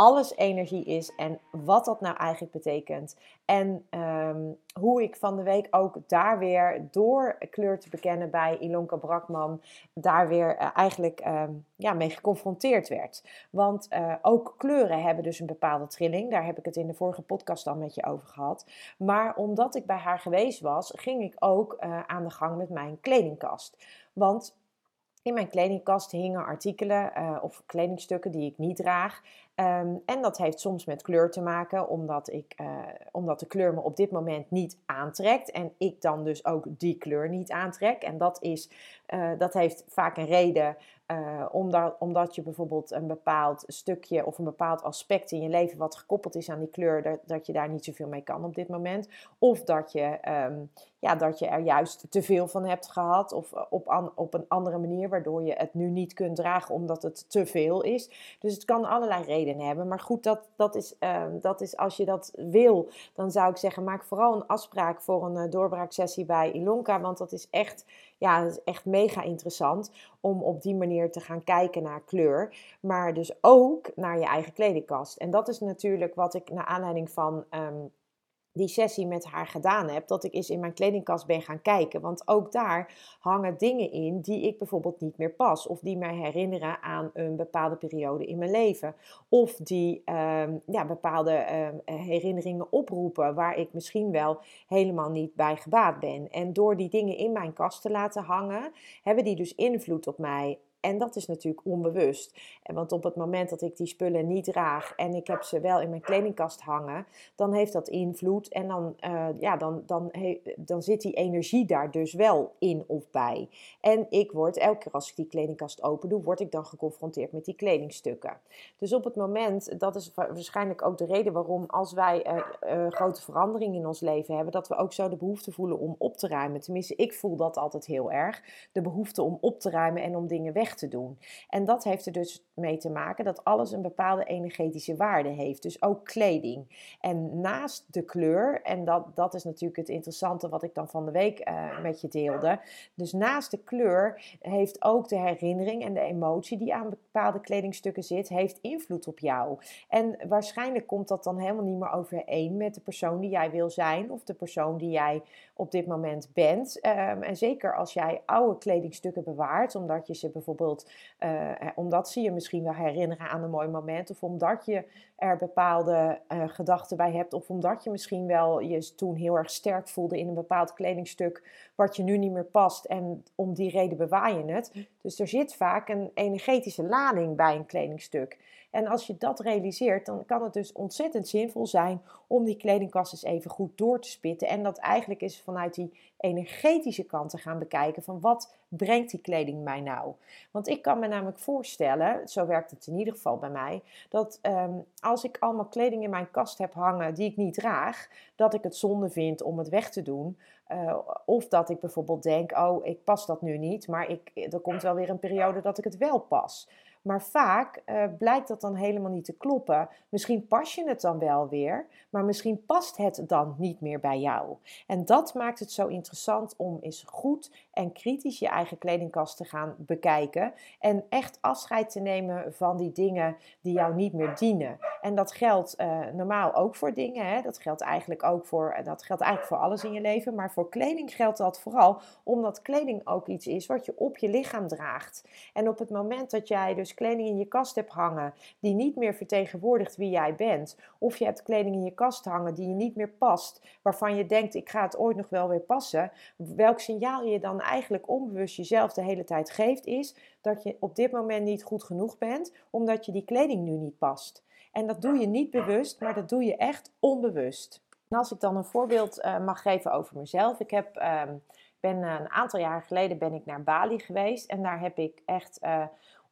alles energie is en wat dat nou eigenlijk betekent. En ehm, hoe ik van de week ook daar weer door kleur te bekennen bij Ilonka Brakman, daar weer uh, eigenlijk ehm, ja, mee geconfronteerd werd. Want uh, ook kleuren hebben dus een bepaalde trilling. Daar heb ik het in de vorige podcast al met je over gehad. Maar omdat ik bij haar geweest was, ging ik ook uh, aan de gang met mijn kledingkast. Want in mijn kledingkast hingen artikelen of kledingstukken die ik niet draag. Um, en dat heeft soms met kleur te maken, omdat, ik, uh, omdat de kleur me op dit moment niet aantrekt. En ik dan dus ook die kleur niet aantrek. En dat, is, uh, dat heeft vaak een reden uh, omdat, omdat je bijvoorbeeld een bepaald stukje of een bepaald aspect in je leven wat gekoppeld is aan die kleur, dat, dat je daar niet zoveel mee kan op dit moment. Of dat je, um, ja, dat je er juist te veel van hebt gehad of op, op een andere manier, waardoor je het nu niet kunt dragen omdat het te veel is. Dus het kan allerlei redenen hebben. Maar goed, dat, dat, is, um, dat is als je dat wil, dan zou ik zeggen, maak vooral een afspraak voor een uh, doorbraaksessie bij Ilonka, want dat is echt ja, is echt mega interessant om op die manier te gaan kijken naar kleur. Maar dus ook naar je eigen kledingkast. En dat is natuurlijk wat ik naar aanleiding van um, die sessie met haar gedaan heb, dat ik eens in mijn kledingkast ben gaan kijken. Want ook daar hangen dingen in die ik bijvoorbeeld niet meer pas. Of die mij herinneren aan een bepaalde periode in mijn leven. Of die um, ja, bepaalde um, herinneringen oproepen waar ik misschien wel helemaal niet bij gebaat ben. En door die dingen in mijn kast te laten hangen, hebben die dus invloed op mij en dat is natuurlijk onbewust. En want op het moment dat ik die spullen niet draag en ik heb ze wel in mijn kledingkast hangen, dan heeft dat invloed. En dan, uh, ja, dan, dan, dan zit die energie daar dus wel in of bij. En ik word, elke keer als ik die kledingkast open doe, word ik dan geconfronteerd met die kledingstukken. Dus op het moment, dat is waarschijnlijk ook de reden waarom als wij uh, uh, grote veranderingen in ons leven hebben, dat we ook zo de behoefte voelen om op te ruimen. Tenminste, ik voel dat altijd heel erg. De behoefte om op te ruimen en om dingen weg te doen. En dat heeft er dus mee te maken dat alles een bepaalde energetische waarde heeft. Dus ook kleding. En naast de kleur, en dat, dat is natuurlijk het interessante wat ik dan van de week uh, met je deelde. Dus naast de kleur heeft ook de herinnering en de emotie die aan bepaalde kledingstukken zit, heeft invloed op jou. En waarschijnlijk komt dat dan helemaal niet meer overeen met de persoon die jij wil zijn of de persoon die jij op dit moment bent. Um, en zeker als jij oude kledingstukken bewaart, omdat je ze bijvoorbeeld, uh, omdat ze je misschien wel herinneren aan een mooi moment, of omdat je er bepaalde uh, gedachten bij hebt, of omdat je misschien wel je toen heel erg sterk voelde in een bepaald kledingstuk wat je nu niet meer past en om die reden bewaar je het. Dus er zit vaak een energetische lading bij een kledingstuk. En als je dat realiseert, dan kan het dus ontzettend zinvol zijn om die kledingkast eens even goed door te spitten. En dat eigenlijk is vanuit die energetische kant te gaan bekijken van wat brengt die kleding mij nou? Want ik kan me namelijk voorstellen, zo werkt het in ieder geval bij mij, dat um, als ik allemaal kleding in mijn kast heb hangen die ik niet draag, dat ik het zonde vind om het weg te doen. Uh, of dat ik bijvoorbeeld denk, oh, ik pas dat nu niet, maar ik, er komt wel weer een periode dat ik het wel pas. Maar vaak uh, blijkt dat dan helemaal niet te kloppen. Misschien pas je het dan wel weer, maar misschien past het dan niet meer bij jou. En dat maakt het zo interessant om eens goed en kritisch je eigen kledingkast te gaan bekijken. En echt afscheid te nemen van die dingen die jou niet meer dienen. En dat geldt uh, normaal ook voor dingen. Hè? Dat geldt eigenlijk ook voor, dat geldt eigenlijk voor alles in je leven. Maar voor kleding geldt dat vooral omdat kleding ook iets is wat je op je lichaam draagt. En op het moment dat jij dus dus kleding in je kast hebt hangen die niet meer vertegenwoordigt wie jij bent, of je hebt kleding in je kast hangen die je niet meer past, waarvan je denkt ik ga het ooit nog wel weer passen, welk signaal je dan eigenlijk onbewust jezelf de hele tijd geeft, is dat je op dit moment niet goed genoeg bent, omdat je die kleding nu niet past. En dat doe je niet bewust, maar dat doe je echt onbewust. En als ik dan een voorbeeld uh, mag geven over mezelf. Ik heb, uh, ben uh, een aantal jaar geleden ben ik naar Bali geweest en daar heb ik echt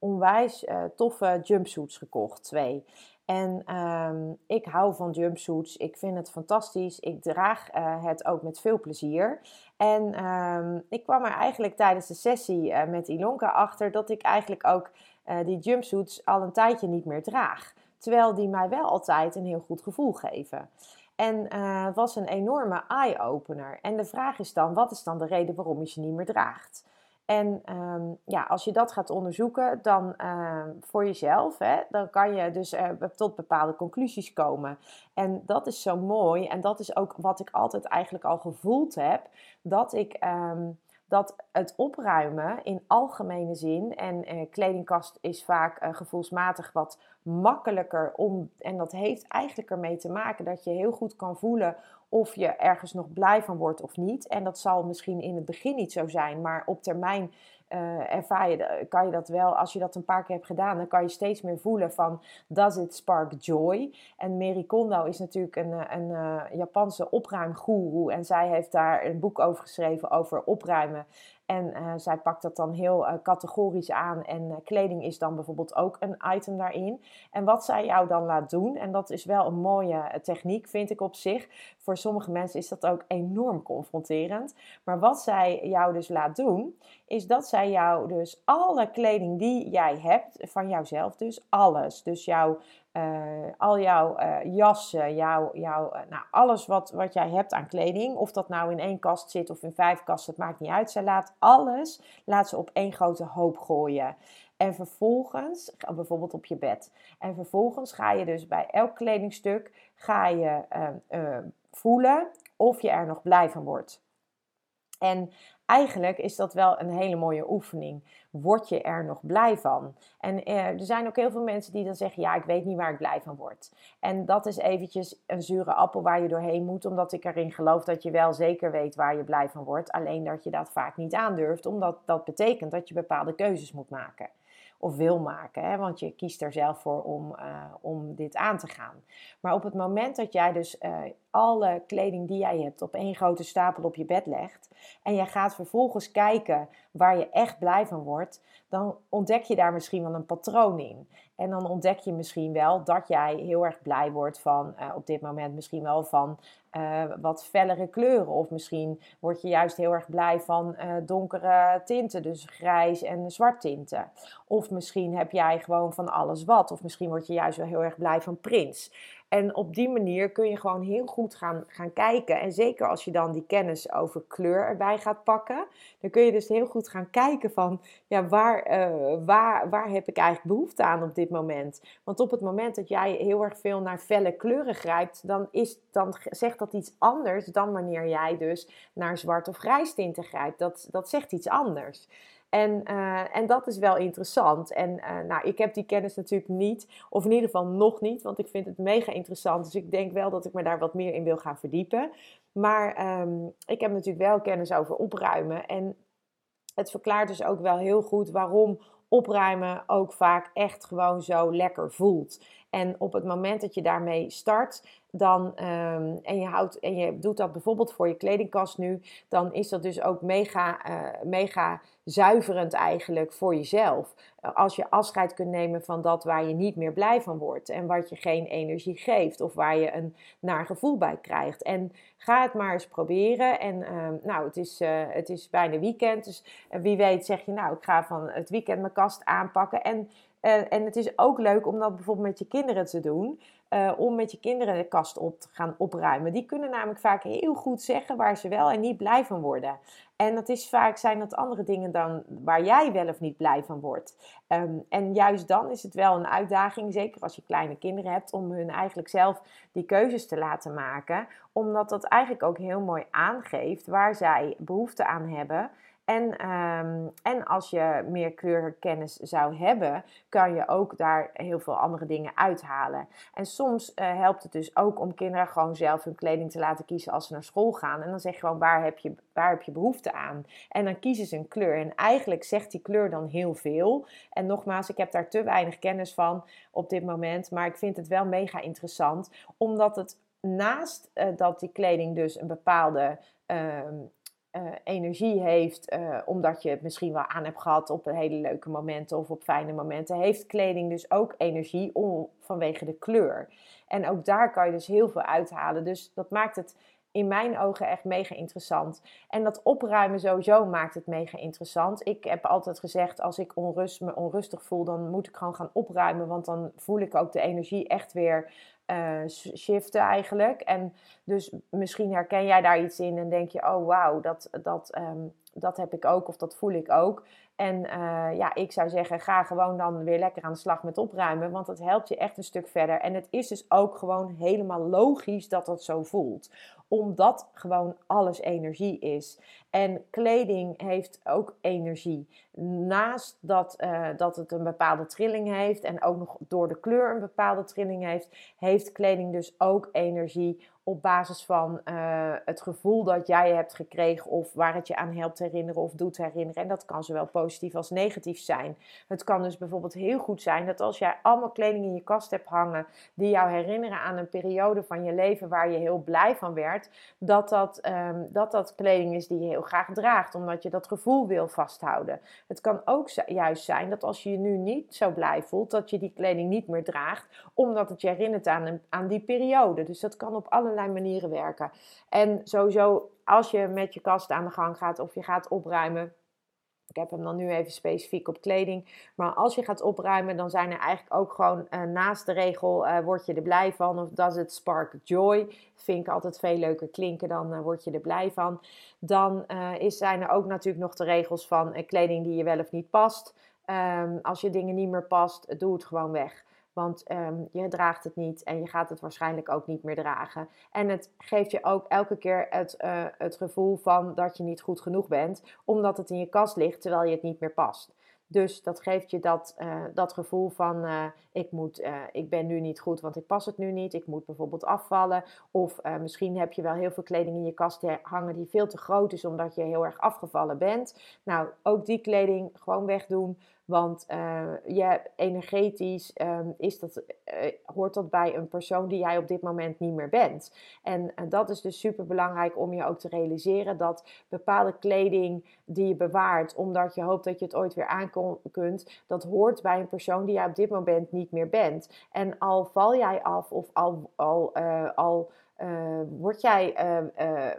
eh, onwijs toffe jumpsuits gekocht, twee. En um, ik hou van jumpsuits. Ik vind het fantastisch. Ik draag uh, het ook met veel plezier. En um, ik kwam er eigenlijk tijdens de sessie uh, met Ilonka achter dat ik eigenlijk ook die jumpsuits al een tijdje niet meer draag. Terwijl die mij wel altijd een heel goed gevoel geven. En was een enorme eye-opener. En de vraag is dan, wat is dan de reden waarom je ze niet meer draagt? En um, ja, als je dat gaat onderzoeken, dan uh, voor jezelf, hè, dan kan je dus uh, tot bepaalde conclusies komen. En dat is zo mooi. En dat is ook wat ik altijd eigenlijk al gevoeld heb. Dat ik um, dat het opruimen in algemene zin, en uh, kledingkast is vaak uh, gevoelsmatig wat makkelijker om, en dat heeft eigenlijk ermee te maken dat je heel goed kan voelen of je ergens nog blij van wordt of niet. En dat zal misschien in het begin niet zo zijn, maar op termijn uh, ervaar je, kan je dat wel, als je dat een paar keer hebt gedaan, dan kan je steeds meer voelen van, does it spark joy? En Mary Kondo is natuurlijk een, eh, een, Japanse opruimgoeroe en zij heeft daar een boek over geschreven over opruimen. En uh, zij pakt dat dan heel uh, categorisch aan. En uh, kleding is dan bijvoorbeeld ook een item daarin. En wat zij jou dan laat doen, en dat is wel een mooie techniek, vind ik op zich. Voor sommige mensen is dat ook enorm confronterend. Maar wat zij jou dus laat doen, is dat zij jou dus alle kleding die jij hebt, van jouzelf dus, alles. Dus jouw al jouw uh, jassen, jouw, jouw, uh, nou, alles wat, wat jij hebt aan kleding, of dat nou in één kast zit of in vijf kasten, het maakt niet uit. Zij laat alles, laat ze op één grote hoop gooien. En vervolgens, bijvoorbeeld op je bed. En vervolgens ga je dus bij elk kledingstuk, ga je voelen of je er nog blij van wordt. En eigenlijk is dat wel een hele mooie oefening. Word je er nog blij van? En eh, er zijn ook heel veel mensen die dan zeggen: Ja, ik weet niet waar ik blij van word. En dat is eventjes een zure appel waar je doorheen moet, omdat ik erin geloof dat je wel zeker weet waar je blij van wordt. Alleen dat je dat vaak niet aandurft, omdat dat betekent dat je bepaalde keuzes moet maken of wil maken. Hè? Want je kiest er zelf voor om, uh, om dit aan te gaan. Maar op het moment dat jij dus uh, alle kleding die jij hebt op één grote stapel op je bed legt. En jij gaat vervolgens kijken waar je echt blij van wordt. Dan ontdek je daar misschien wel een patroon in. En dan ontdek je misschien wel dat jij heel erg blij wordt van uh, op dit moment misschien wel van uh, wat fellere kleuren. Of misschien word je juist heel erg blij van uh, donkere tinten, dus grijs en zwart tinten. Of misschien heb jij gewoon van alles wat. Of misschien word je juist wel heel erg blij van prins. En op die manier kun je gewoon heel goed gaan, gaan kijken. En zeker als je dan die kennis over kleur erbij gaat pakken, dan kun je dus heel goed gaan kijken van ja, waar, uh, waar, waar heb ik eigenlijk behoefte aan op dit moment? Want op het moment dat jij heel erg veel naar felle kleuren grijpt, dan, is, dan zegt dat iets anders dan wanneer jij dus naar zwart of grijs tinten grijpt. Dat, dat zegt iets anders. En, uh, en dat is wel interessant. En uh, nou, ik heb die kennis natuurlijk niet, of in ieder geval nog niet, want ik vind het mega interessant. Dus ik denk wel dat ik me daar wat meer in wil gaan verdiepen. Maar um, ik heb natuurlijk wel kennis over opruimen. En het verklaart dus ook wel heel goed waarom opruimen ook vaak echt gewoon zo lekker voelt. En op het moment dat je daarmee start, dan, um, en, je houdt, en je doet dat bijvoorbeeld voor je kledingkast nu, dan is dat dus ook mega, uh, mega zuiverend eigenlijk voor jezelf. Als je afscheid kunt nemen van dat waar je niet meer blij van wordt en wat je geen energie geeft of waar je een naar gevoel bij krijgt. En ga het maar eens proberen. En uh, nou, het is, uh, het is bijna weekend, dus wie weet zeg je nou, ik ga van het weekend mijn kast aanpakken en en, en het is ook leuk om dat bijvoorbeeld met je kinderen te doen. Uh, om met je kinderen de kast op te gaan opruimen. Die kunnen namelijk vaak heel goed zeggen waar ze wel en niet blij van worden. En dat is vaak zijn dat andere dingen dan waar jij wel of niet blij van wordt. Um, en juist dan is het wel een uitdaging, zeker als je kleine kinderen hebt, om hun eigenlijk zelf die keuzes te laten maken. Omdat dat eigenlijk ook heel mooi aangeeft waar zij behoefte aan hebben. En, ehm, en als je meer kleurkennis zou hebben, kan je ook daar heel veel andere dingen uithalen. En soms uh, helpt het dus ook om kinderen gewoon zelf hun kleding te laten kiezen als ze naar school gaan. En dan zeg je gewoon waar heb je, waar heb je behoefte aan? En dan kiezen ze een kleur. En eigenlijk zegt die kleur dan heel veel. En nogmaals, ik heb daar te weinig kennis van op dit moment. Maar ik vind het wel mega interessant, omdat het naast uh, dat die kleding dus een bepaalde ehm, uh, energie heeft, uh, omdat je het misschien wel aan hebt gehad op hele leuke momenten of op fijne momenten, heeft kleding dus ook energie vanwege de kleur. En ook daar kan je dus heel veel uithalen. Dus dat maakt het in mijn ogen echt mega interessant. En dat opruimen sowieso maakt het mega interessant. Ik heb altijd gezegd, als ik onrust, me onrustig voel, dan moet ik gewoon gaan opruimen. Want dan voel ik ook de energie echt weer uh, shiften eigenlijk. En dus misschien herken jij daar iets in en denk je, oh wauw, dat, dat, ehm, dat heb ik ook of dat voel ik ook. En uh, ja, ik zou zeggen, ga gewoon dan weer lekker aan de slag met opruimen, want dat helpt je echt een stuk verder. En het is dus ook gewoon helemaal logisch dat dat zo voelt, omdat gewoon alles energie is. En kleding heeft ook energie. Naast dat, uh, dat het een bepaalde trilling heeft en ook nog door de kleur een bepaalde trilling heeft, heeft kleding dus ook energie op basis van uh, het gevoel dat jij hebt gekregen of waar het je aan helpt herinneren of doet herinneren. En dat kan zowel positief als negatief zijn. Het kan dus bijvoorbeeld heel goed zijn dat als jij allemaal kleding in je kast hebt hangen die jou herinneren aan een periode van je leven waar je heel blij van werd, dat dat, um, dat, dat kleding is die je heel graag draagt, omdat je dat gevoel wil vasthouden. Het kan ook juist zijn dat als je je nu niet zo blij voelt, dat je die kleding niet meer draagt, omdat het je herinnert aan, een, aan die periode. Dus dat kan op allerlei manieren werken. En sowieso, als je met je kast aan de gang gaat of je gaat opruimen. Ik heb hem dan nu even specifiek op kleding. Maar als je gaat opruimen, dan zijn er eigenlijk ook gewoon uh, naast de regel: uh, word je er blij van? Of does it spark joy? Vind ik altijd veel leuker klinken dan uh, word je er blij van. Dan is, zijn er ook natuurlijk nog de regels van kleding die je wel of niet past. Um, als je dingen niet meer past, doe het gewoon weg. Want um, je draagt het niet en je gaat het waarschijnlijk ook niet meer dragen. En het geeft je ook elke keer het, uh, het gevoel van dat je niet goed genoeg bent, omdat het in je kast ligt terwijl je het niet meer past. Dus dat geeft je dat, uh, dat gevoel van uh, ik, moet, ik ben nu niet goed, want ik pas het nu niet. Ik moet bijvoorbeeld afvallen. Of misschien heb je wel heel veel kleding in je kast hangen die veel te groot is omdat je heel erg afgevallen bent. Nou, ook die kleding gewoon wegdoen. Want uh, energetisch um, is dat, uh, hoort dat bij een persoon die jij op dit moment niet meer bent. En uh, dat is dus super belangrijk om je ook te realiseren dat bepaalde kleding die je bewaart, omdat je hoopt dat je het ooit weer aan kunt, dat hoort bij een persoon die jij op dit moment niet meer bent. En al val jij af of al, al, al uh, word, jij, uh, uh,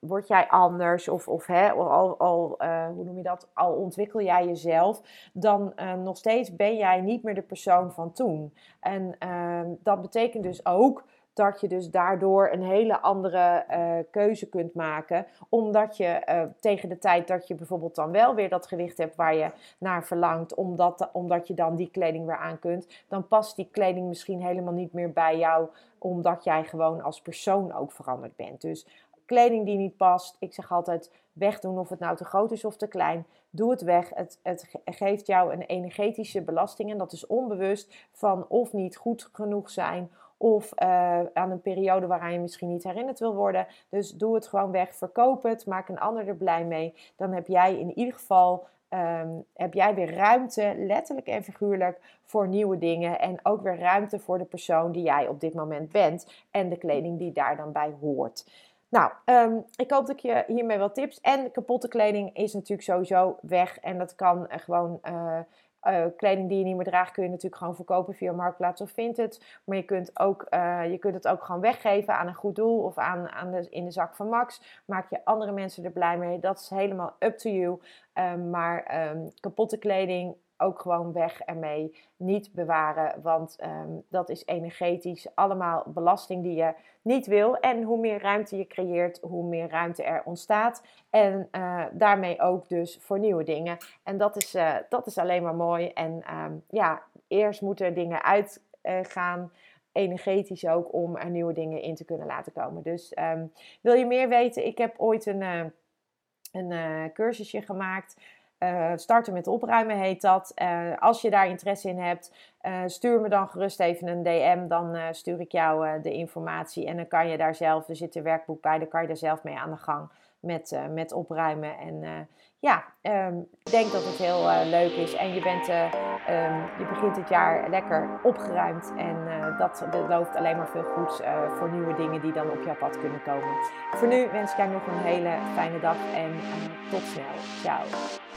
word jij anders of, of hè, al, al hoe noem je dat, al ontwikkel jij jezelf, dan nog steeds ben jij niet meer de persoon van toen. En ehm, dat betekent dus ook dat je dus daardoor een hele andere uh, keuze kunt maken. Omdat je uh, tegen de tijd dat je bijvoorbeeld dan wel weer dat gewicht hebt waar je naar verlangt, omdat, omdat je dan die kleding weer aan kunt, dan past die kleding misschien helemaal niet meer bij jou, omdat jij gewoon als persoon ook veranderd bent. Dus kleding die niet past, ik zeg altijd wegdoen of het nou te groot is of te klein. Doe het weg. Het, het geeft jou een energetische belasting en dat is onbewust van of niet goed genoeg zijn of uh, aan een periode waaraan je misschien niet herinnerd wil worden. Dus doe het gewoon weg, verkoop het, maak een ander er blij mee. Dan heb jij in ieder geval um, heb jij weer ruimte, letterlijk en figuurlijk, voor nieuwe dingen. En ook weer ruimte voor de persoon die jij op dit moment bent. En de kleding die daar dan bij hoort. Nou, um, ik hoop dat ik je hiermee wat tips. En kapotte kleding is natuurlijk sowieso weg. En dat kan gewoon. Uh, uh, kleding die je niet meer draagt kun je natuurlijk gewoon verkopen via Marktplaats of Vinted. Maar je kunt, ook, uh, je kunt het ook gewoon weggeven aan een goed doel of aan, aan de, in de zak van Max. Maak je andere mensen er blij mee. Dat is helemaal up to you. Um, maar um, kapotte kleding ook gewoon weg ermee. Niet bewaren, want um, dat is energetisch allemaal belasting die je niet wil. En hoe meer ruimte je creëert, hoe meer ruimte er ontstaat. En uh, daarmee ook dus voor nieuwe dingen. En dat is, uh, dat is alleen maar mooi. En um, ja, eerst moeten dingen uitgaan. Uh, energetisch ook om er nieuwe dingen in te kunnen laten komen. Dus um, wil je meer weten? Ik heb ooit een een cursusje gemaakt. Starten met opruimen heet dat. als je daar interesse in hebt, stuur me dan gerust even een DM. Dan stuur ik jou de informatie. En dan kan je daar zelf, er zit een werkboek bij, dan kan je daar zelf mee aan de gang met, met opruimen. En ja, um, ik denk dat het heel leuk is. En je, bent, um, je begint het jaar lekker opgeruimd. En uh, dat belooft alleen maar veel goeds voor nieuwe dingen die dan op jouw pad kunnen komen. Voor nu wens ik jou nog een hele fijne dag en tot snel. Ciao.